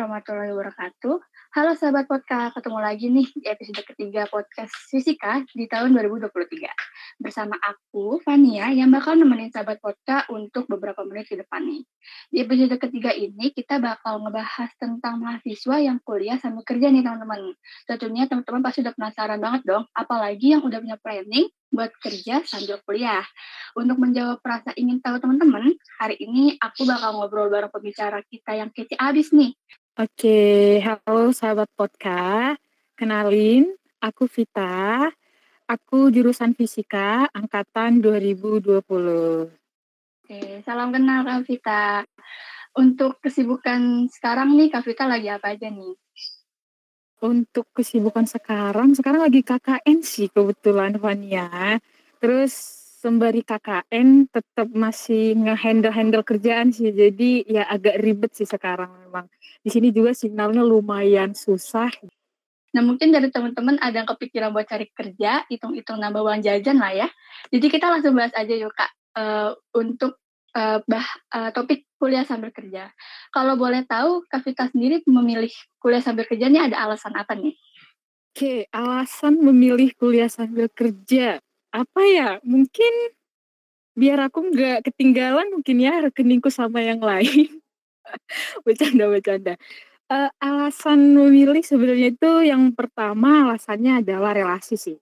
warahmatullahi wabarakatuh. Halo sahabat podcast, ketemu lagi nih di episode ketiga podcast Fisika di tahun 2023. Bersama aku, Fania, yang bakal nemenin sahabat podcast untuk beberapa menit ke depan nih. Di episode ketiga ini, kita bakal ngebahas tentang mahasiswa yang kuliah sambil kerja nih teman-teman. Tentunya teman-teman pasti udah penasaran banget dong, apalagi yang udah punya planning buat kerja sambil kuliah. Untuk menjawab rasa ingin tahu teman-teman, hari ini aku bakal ngobrol bareng pembicara kita yang kece abis nih. Oke, halo sahabat podcast. Kenalin, aku Vita. Aku jurusan fisika angkatan 2020. Oke, salam kenal Kak Vita. Untuk kesibukan sekarang nih, Kak Vita lagi apa aja nih? Untuk kesibukan sekarang, sekarang lagi KKN sih kebetulan Fania. Terus sembari KKN tetap masih nge-handle-handle kerjaan sih. Jadi ya agak ribet sih sekarang memang di sini juga sinyalnya lumayan susah. Nah mungkin dari teman-teman ada yang kepikiran buat cari kerja, hitung-hitung nambah uang jajan lah ya. Jadi kita langsung bahas aja yuk kak uh, untuk uh, bah uh, topik kuliah sambil kerja. Kalau boleh tahu Kak Vita sendiri memilih kuliah sambil kerja ini ada alasan apa nih? Oke, alasan memilih kuliah sambil kerja apa ya? Mungkin biar aku nggak ketinggalan mungkin ya rekeningku sama yang lain. Bercanda bercanda. Uh, alasan memilih sebenarnya itu yang pertama alasannya adalah relasi sih.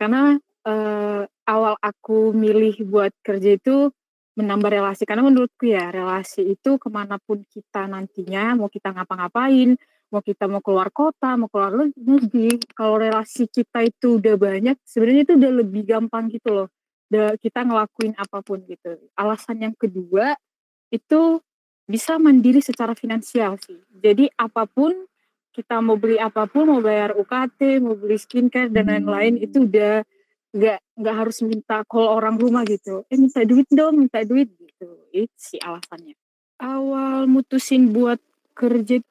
Karena, uh, awal aku milih buat kerja itu menambah relasi, karena menurutku ya relasi itu ke mana pun kita nantinya, mau kita ngapa-ngapain, mau kita mau keluar kota, mau keluar negeri, kalau relasi kita itu udah banyak, sebenarnya itu udah lebih gampang gitu loh, udah kita ngelakuin apa pun gitu. Alasan yang kedua, itu bisa mandiri secara finansial sih. Jadi apa pun kita mau beli apa pun, mau bayar UKT, mau beli skincare dan lain-lain itu udah nggak nggak harus minta call orang rumah gitu. Eh minta duit dong, minta duit gitu. Itu sih alasannya. Awal mutusin buat kerja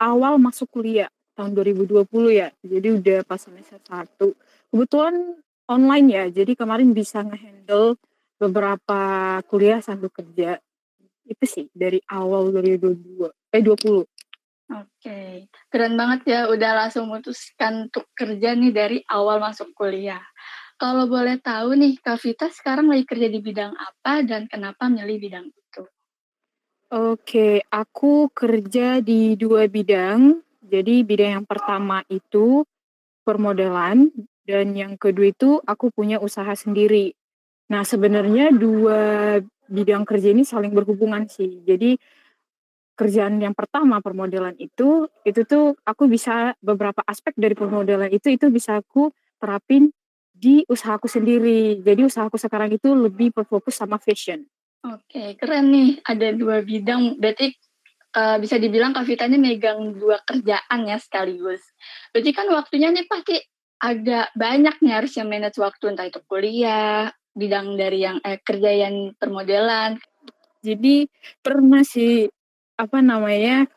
awal masuk kuliah tahun 2020 ya. Jadi udah pas semester 1. Kebetulan online ya. Jadi kemarin bisa ngehandle beberapa kuliah sambil kerja itu sih dari awal 2022 eh 20 Oke, keren banget ya udah langsung memutuskan untuk kerja nih dari awal masuk kuliah. Kalau boleh tahu nih, Kak Vita sekarang lagi kerja di bidang apa dan kenapa milih bidang itu? Oke, aku kerja di dua bidang. Jadi bidang yang pertama itu permodelan dan yang kedua itu aku punya usaha sendiri. Nah, sebenarnya dua bidang kerja ini saling berhubungan sih. Jadi kerjaan yang pertama permodelan itu itu tuh aku bisa beberapa aspek dari permodelan itu itu bisa aku terapin di usahaku sendiri. Jadi usahaku sekarang itu lebih berfokus sama fashion. Oke, keren nih. Ada dua bidang. Berarti uh, bisa dibilang Kak Vita ini megang dua kerjaan ya sekaligus. Berarti kan waktunya nih pasti agak banyak nih harus yang manage waktu entah itu kuliah, bidang dari yang eh, kerja yang permodelan. Jadi pernah sih apa namanya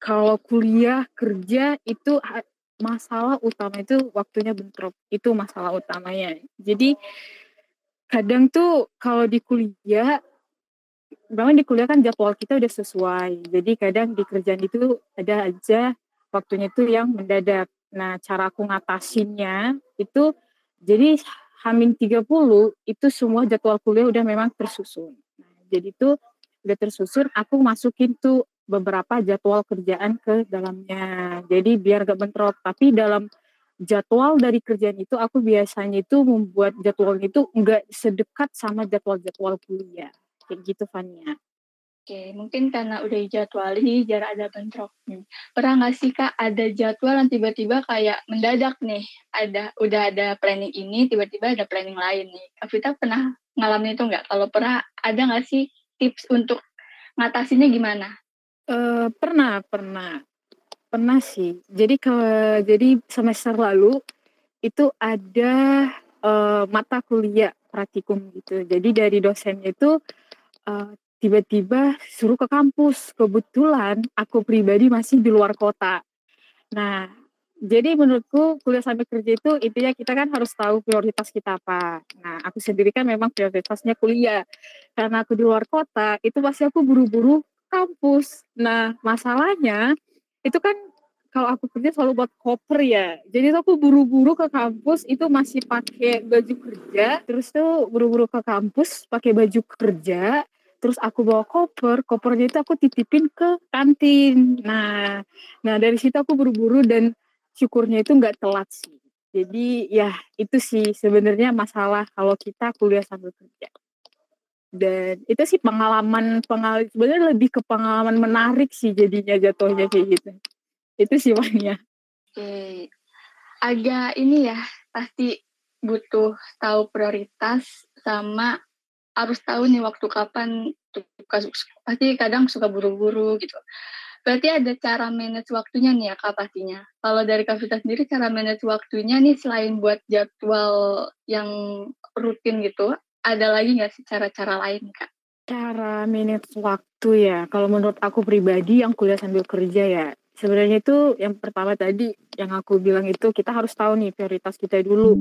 kalau kuliah kerja itu masalah utama itu waktunya bentrok itu masalah utamanya. Jadi kadang tuh kalau di kuliah memang di kuliah kan jadwal kita udah sesuai. Jadi kadang di kerjaan itu ada aja waktunya itu yang mendadak. Nah, cara aku ngatasinnya itu jadi Hamin 30 itu semua jadwal kuliah udah memang tersusun. Nah, jadi tuh udah tersusun, aku masukin tuh beberapa jadwal kerjaan ke dalamnya. Jadi biar gak bentrok. Tapi dalam jadwal dari kerjaan itu aku biasanya itu membuat jadwal itu enggak sedekat sama jadwal-jadwal kuliah. Kayak gitu Fania. Oke, mungkin karena udah dijadwali jarak ada bentroknya. Pernah nggak sih kak ada jadwal yang tiba-tiba kayak mendadak nih, ada udah ada planning ini, tiba-tiba ada planning lain nih. Kak Vita pernah ngalamin itu nggak? Kalau pernah, ada nggak sih tips untuk ngatasinnya gimana? Uh, pernah, pernah, pernah sih. Jadi ke jadi semester lalu itu ada uh, mata kuliah praktikum gitu. Jadi dari dosennya itu uh, tiba-tiba suruh ke kampus. Kebetulan aku pribadi masih di luar kota. Nah, jadi menurutku kuliah sampai kerja itu intinya kita kan harus tahu prioritas kita apa. Nah, aku sendiri kan memang prioritasnya kuliah. Karena aku di luar kota, itu pasti aku buru-buru kampus. Nah, masalahnya itu kan kalau aku kerja selalu buat koper ya. Jadi tuh aku buru-buru ke kampus itu masih pakai baju kerja, terus tuh buru-buru ke kampus pakai baju kerja, terus aku bawa koper, kopernya itu aku titipin ke kantin. Nah, nah dari situ aku buru-buru dan syukurnya itu nggak telat sih. Jadi ya itu sih sebenarnya masalah kalau kita kuliah sambil kerja. Dan itu sih pengalaman pengalaman sebenarnya lebih ke pengalaman menarik sih jadinya jatuhnya kayak gitu itu sih Wanya. Oke, agak ini ya pasti butuh tahu prioritas sama harus tahu nih waktu kapan suka, pasti kadang suka buru-buru gitu. Berarti ada cara manage waktunya nih ya Kak pastinya. Kalau dari Kak sendiri cara manage waktunya nih selain buat jadwal yang rutin gitu, ada lagi nggak sih cara-cara lain Kak? Cara manage waktu ya, kalau menurut aku pribadi yang kuliah sambil kerja ya, sebenarnya itu yang pertama tadi yang aku bilang itu kita harus tahu nih prioritas kita dulu.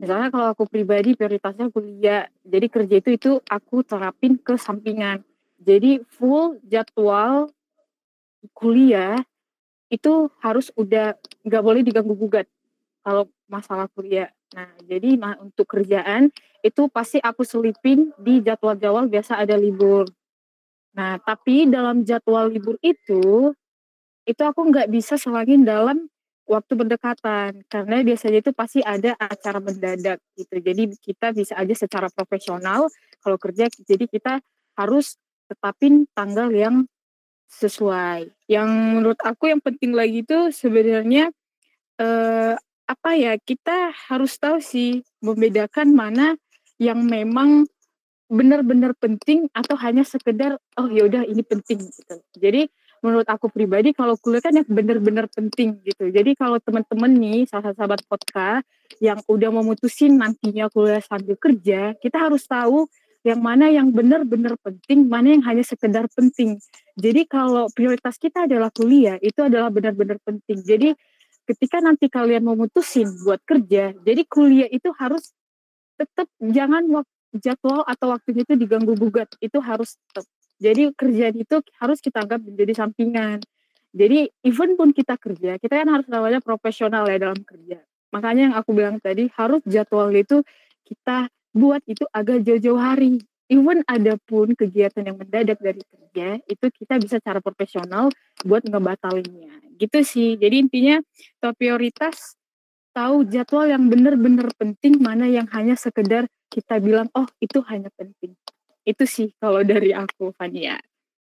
Misalnya kalau aku pribadi prioritasnya kuliah, jadi kerja itu itu aku terapin ke sampingan. Jadi full jadwal kuliah itu harus udah nggak boleh diganggu gugat kalau masalah kuliah. Nah, jadi untuk kerjaan itu pasti aku selipin di jadwal-jadwal biasa ada libur. Nah, tapi dalam jadwal libur itu itu aku nggak bisa selangin dalam waktu berdekatan karena biasanya itu pasti ada acara mendadak gitu. Jadi kita bisa aja secara profesional kalau kerja jadi kita harus tetapin tanggal yang sesuai. Yang menurut aku yang penting lagi itu sebenarnya eh, apa ya kita harus tahu sih membedakan mana yang memang benar-benar penting atau hanya sekedar oh yaudah ini penting gitu. Jadi menurut aku pribadi kalau kuliah kan yang benar-benar penting gitu. Jadi kalau teman-teman nih sahabat-sahabat podcast yang udah memutusin nantinya kuliah sambil kerja, kita harus tahu yang mana yang benar-benar penting, mana yang hanya sekedar penting. Jadi kalau prioritas kita adalah kuliah, itu adalah benar-benar penting. Jadi ketika nanti kalian memutusin buat kerja, jadi kuliah itu harus tetap jangan jadwal atau waktunya itu diganggu gugat, itu harus tetap jadi kerjaan itu harus kita anggap menjadi sampingan. Jadi even pun kita kerja, kita kan harus namanya profesional ya dalam kerja. Makanya yang aku bilang tadi harus jadwal itu kita buat itu agak jauh-jauh hari. Even ada pun kegiatan yang mendadak dari kerja, itu kita bisa cara profesional buat ngebatalinnya. Gitu sih. Jadi intinya top prioritas tahu jadwal yang benar-benar penting, mana yang hanya sekedar kita bilang, oh itu hanya penting. Itu sih kalau dari aku, Fania.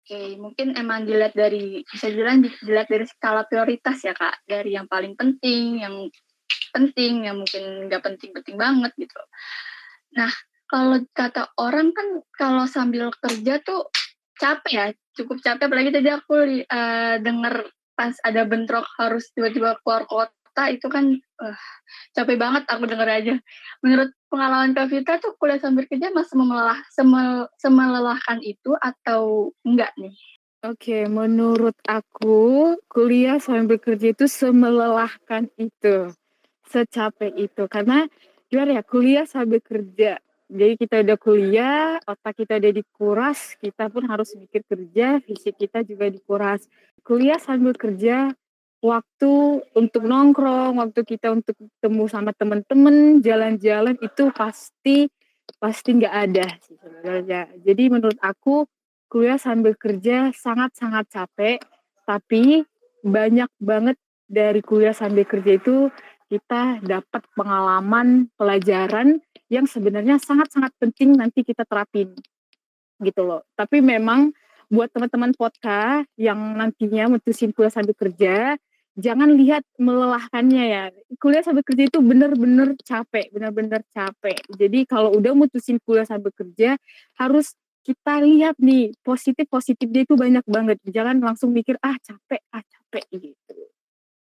Oke, mungkin emang dilihat dari bisa dibilang dilihat dari skala prioritas ya kak, dari yang paling penting, yang penting, yang mungkin nggak penting-penting banget gitu. Nah, kalau kata orang kan kalau sambil kerja tuh capek ya, cukup capek. Apalagi tadi aku uh, dengar pas ada bentrok harus tiba-tiba keluar kota kota itu kan uh, capek banget aku denger aja. Menurut pengalaman Kak tuh kuliah sambil kerja masih melelah, semel, semelelahkan itu atau enggak nih? Oke, menurut aku kuliah sambil kerja itu semelelahkan itu, secapek itu. Karena gimana ya, kuliah sambil kerja. Jadi kita udah kuliah, otak kita udah dikuras, kita pun harus mikir kerja, fisik kita juga dikuras. Kuliah sambil kerja waktu untuk nongkrong, waktu kita untuk ketemu sama teman-teman, jalan-jalan itu pasti pasti nggak ada sih sebenarnya. Jadi menurut aku kuliah sambil kerja sangat-sangat capek, tapi banyak banget dari kuliah sambil kerja itu kita dapat pengalaman pelajaran yang sebenarnya sangat-sangat penting nanti kita terapin gitu loh. Tapi memang buat teman-teman podcast yang nantinya mutusin kuliah sambil kerja, jangan lihat melelahkannya ya. Kuliah sambil kerja itu bener-bener capek, bener-bener capek. Jadi kalau udah mutusin kuliah sambil kerja, harus kita lihat nih positif positifnya itu banyak banget. Jangan langsung mikir ah capek, ah capek gitu.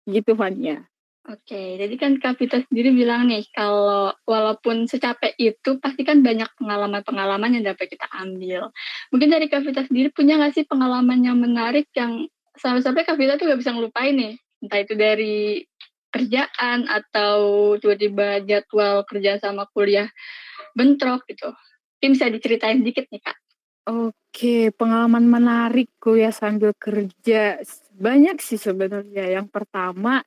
Gitu Fania. Oke, jadi kan Kapita sendiri bilang nih kalau walaupun secapek itu pasti kan banyak pengalaman-pengalaman yang dapat kita ambil. Mungkin dari Kapita sendiri punya nggak sih pengalaman yang menarik yang sampai-sampai Kapita tuh gak bisa ngelupain nih entah itu dari kerjaan atau tiba-tiba jadwal kerja sama kuliah bentrok gitu. Mungkin bisa diceritain dikit nih kak. Oke, pengalaman menarik kuliah sambil kerja. Banyak sih sebenarnya. Yang pertama,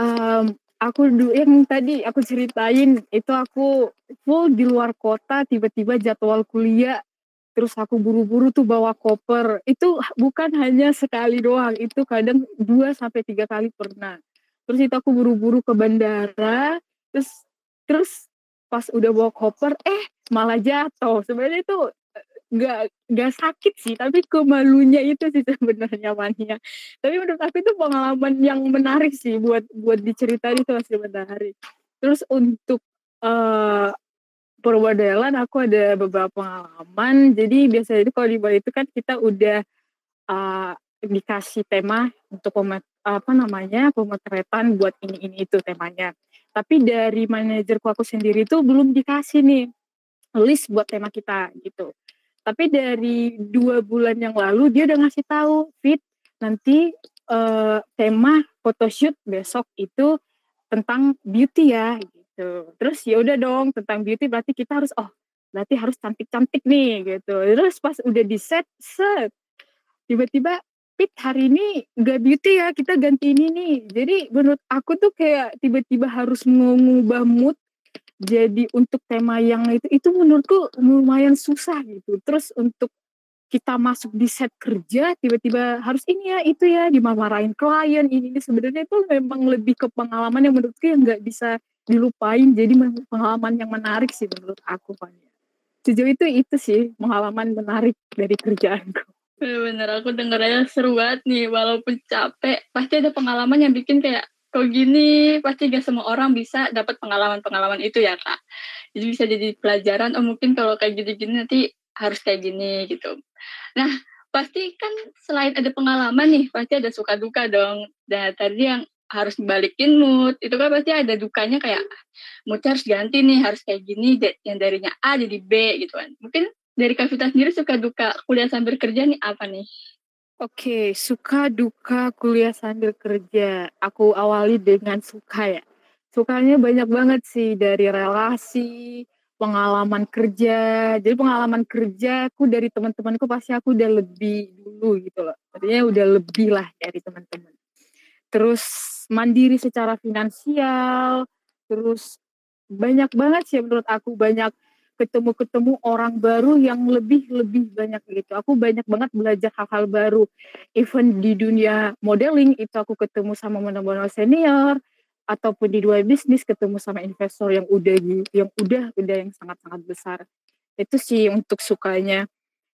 um, aku yang tadi aku ceritain itu aku full di luar kota, tiba-tiba jadwal kuliah, terus aku buru-buru tuh bawa koper. Itu bukan hanya sekali doang, itu kadang 2 sampai 3 kali pernah. Terus itu aku buru-buru ke bandara, terus terus pas udah bawa koper, eh malah jatuh. Sebenarnya itu nggak nggak sakit sih, tapi kemalunya itu sih sebenarnya Mania. Tapi menurut aku itu pengalaman yang menarik sih buat buat diceritain itu masih menarik. Terus untuk uh, permodelan aku ada beberapa pengalaman. Jadi biasanya itu kalau di Bali itu kan kita udah uh, dikasih tema untuk pemet, apa namanya pemotretan buat ini ini itu temanya. Tapi dari manajerku aku sendiri itu belum dikasih nih list buat tema kita gitu. Tapi dari dua bulan yang lalu dia udah ngasih tahu fit nanti uh, tema photoshoot besok itu tentang beauty ya gitu. Terus ya udah dong tentang beauty berarti kita harus oh berarti harus cantik-cantik nih gitu. Terus pas udah di set set tiba-tiba Pit hari ini gak beauty ya kita ganti ini nih. Jadi menurut aku tuh kayak tiba-tiba harus mengubah mood jadi untuk tema yang itu itu menurutku lumayan susah gitu terus untuk kita masuk di set kerja tiba-tiba harus ini ya itu ya dimarahin klien ini, ini sebenarnya itu memang lebih ke pengalaman yang menurutku yang nggak bisa dilupain. Jadi pengalaman yang menarik sih menurut aku Fania sejauh itu itu sih pengalaman menarik dari kerjaanku. Bener-bener aku dengarnya seru banget nih walaupun capek. Pasti ada pengalaman yang bikin kayak kok gini? Pasti gak semua orang bisa dapat pengalaman-pengalaman itu ya kak. Jadi bisa jadi pelajaran oh mungkin kalau kayak gini-gini nanti harus kayak gini gitu. Nah pasti kan selain ada pengalaman nih pasti ada suka duka dong. Dan tadi yang harus balikin mood itu kan pasti ada dukanya kayak mood harus ganti nih harus kayak gini yang darinya A jadi B gitu kan mungkin dari Kavita sendiri suka duka kuliah sambil kerja nih apa nih Oke, suka duka kuliah sambil kerja. Aku awali dengan suka ya. Sukanya banyak banget sih dari relasi, pengalaman kerja. Jadi pengalaman kerja aku dari teman-temanku pasti aku udah lebih dulu gitu loh. Artinya udah lebih lah dari teman-teman. Terus mandiri secara finansial, terus banyak banget sih menurut aku banyak ketemu-ketemu orang baru yang lebih lebih banyak gitu. Aku banyak banget belajar hal-hal baru. Even di dunia modeling itu aku ketemu sama model-model senior ataupun di dua bisnis ketemu sama investor yang udah yang udah udah yang sangat-sangat besar. Itu sih untuk sukanya.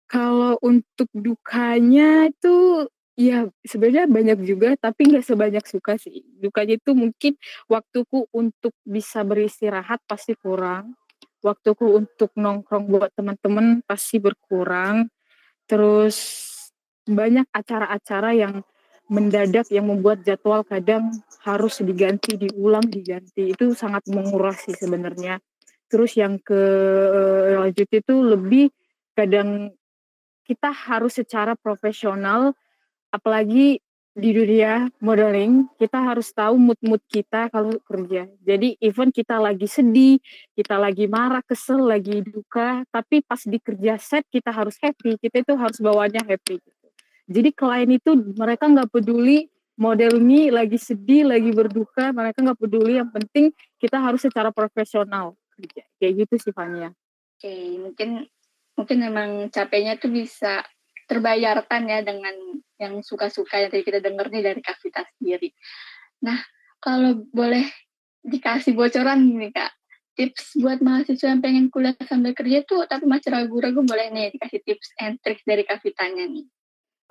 Kalau untuk dukanya itu ya sebenarnya banyak juga tapi nggak sebanyak suka sih. Dukanya itu mungkin waktuku untuk bisa beristirahat pasti kurang waktuku untuk nongkrong buat teman-teman pasti berkurang. Terus banyak acara-acara yang mendadak yang membuat jadwal kadang harus diganti, diulang, diganti. Itu sangat menguras sih sebenarnya. Terus yang ke eh, lanjut itu lebih kadang kita harus secara profesional apalagi di dunia modeling kita harus tahu mood-mood kita kalau kerja. Jadi even kita lagi sedih, kita lagi marah, kesel, lagi duka, tapi pas di kerja set kita harus happy. Kita itu harus bawanya happy. Gitu. Jadi klien itu mereka nggak peduli model ini lagi sedih, lagi berduka, mereka nggak peduli. Yang penting kita harus secara profesional kerja. Kayak gitu sih Fania. Oke, mungkin mungkin memang capeknya tuh bisa terbayarkan ya dengan yang suka-suka yang tadi kita dengar nih dari Kak Vita sendiri. Nah, kalau boleh dikasih bocoran nih Kak, tips buat mahasiswa yang pengen kuliah sambil kerja tuh tapi masih ragu-ragu boleh nih dikasih tips and tricks dari Kak Vitanya nih.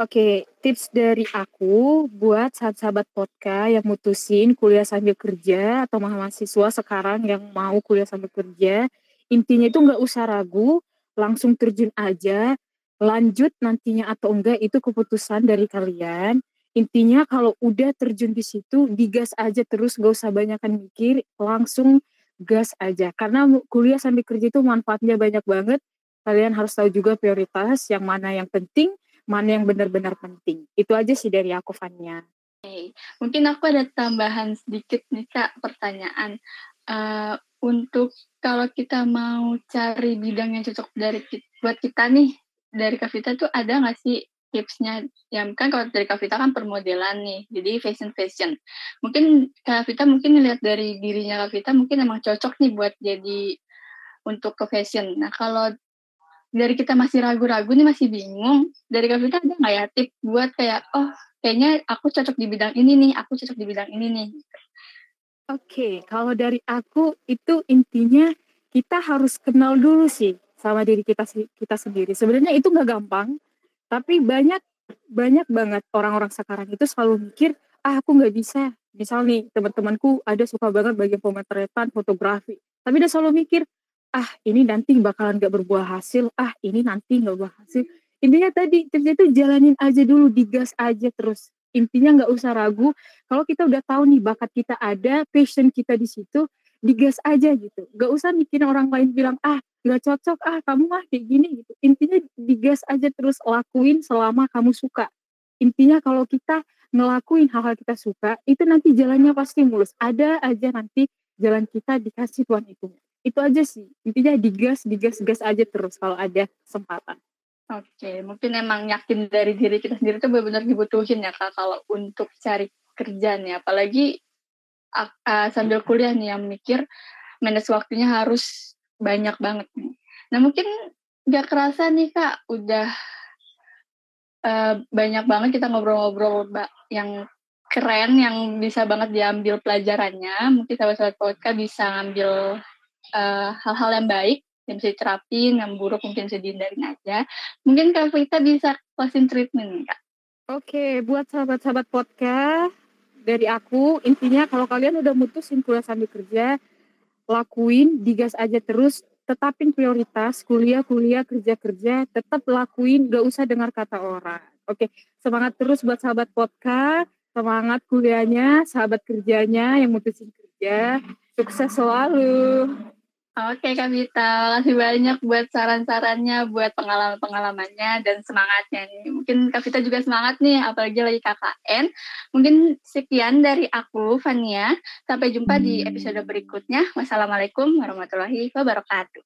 Oke, tips dari aku buat sahabat-sahabat podka yang mutusin kuliah sambil kerja atau mahasiswa sekarang yang mau kuliah sambil kerja, intinya itu nggak usah ragu, langsung terjun aja, lanjut nantinya atau enggak itu keputusan dari kalian. Intinya kalau udah terjun di situ, digas aja terus, gak usah banyakkan mikir, langsung gas aja. Karena kuliah sambil kerja itu manfaatnya banyak banget. Kalian harus tahu juga prioritas, yang mana yang penting, mana yang benar-benar penting. Itu aja sih dari aku, Fania. Hey, mungkin aku ada tambahan sedikit nih, Kak, pertanyaan. Uh, untuk kalau kita mau cari bidang yang cocok dari buat kita nih dari Kavita tuh ada nggak sih tipsnya? Ya kan kalau dari Kavita kan permodelan nih, jadi fashion fashion. Mungkin Kavita mungkin lihat dari dirinya Kavita mungkin emang cocok nih buat jadi untuk ke fashion. Nah kalau dari kita masih ragu-ragu nih masih bingung, dari Kavita ada nggak ya tip buat kayak oh kayaknya aku cocok di bidang ini nih, aku cocok di bidang ini nih. Oke, kalau dari aku itu intinya kita harus kenal dulu sih sama diri kita kita sendiri. Sebenarnya itu nggak gampang, tapi banyak banyak banget orang-orang sekarang itu selalu mikir, ah aku nggak bisa. Misal nih teman-temanku ada suka banget bagian pemotretan, fotografi, tapi dia selalu mikir, ah ini nanti bakalan nggak berbuah hasil, ah ini nanti nggak berbuah hasil. Intinya tadi terjadi itu jalanin aja dulu, digas aja terus intinya nggak usah ragu kalau kita udah tahu nih bakat kita ada passion kita di situ digas aja gitu. Nggak usah mikirin orang lain bilang ah nggak cocok ah kamu mah kayak gini gitu. Intinya digas aja terus lakuin selama kamu suka. Intinya kalau kita ngelakuin hal-hal kita suka itu nanti jalannya pasti mulus. Ada aja nanti jalan kita dikasih Tuhan itu. Itu aja sih. Intinya digas digas gas aja terus kalau ada kesempatan. Oke, mungkin emang yakin dari diri kita sendiri tuh benar-benar dibutuhin ya kak kalau untuk cari kerja nih, apalagi uh, sambil kuliah nih yang mikir manage waktunya harus banyak banget nih. Nah mungkin gak kerasa nih kak, udah uh, banyak banget kita ngobrol-ngobrol yang keren yang bisa banget diambil pelajarannya. Mungkin sahabat-sahabat podcast bisa ngambil eh, hal-hal uh, yang baik yang bisa diterapin, yang buruk mungkin bisa dihindarin aja. Mungkin Kak Vita bisa closing treatment Kak. Oke, buat sahabat-sahabat podcast, dari aku, intinya kalau kalian udah mutusin kuliah sambil kerja, lakuin, digas aja terus, tetapin prioritas, kuliah, kuliah, kerja, kerja, tetap lakuin, gak usah dengar kata orang. Oke, semangat terus buat sahabat podcast, semangat kuliahnya, sahabat kerjanya yang mutusin kerja, sukses selalu. Oke Kak Vita, kasih banyak buat saran-sarannya, buat pengalaman-pengalamannya dan semangatnya nih. Mungkin Kak Vita juga semangat nih, apalagi lagi KKN. Mungkin sekian dari aku, Fania. Sampai jumpa di episode berikutnya. Wassalamualaikum warahmatullahi wabarakatuh.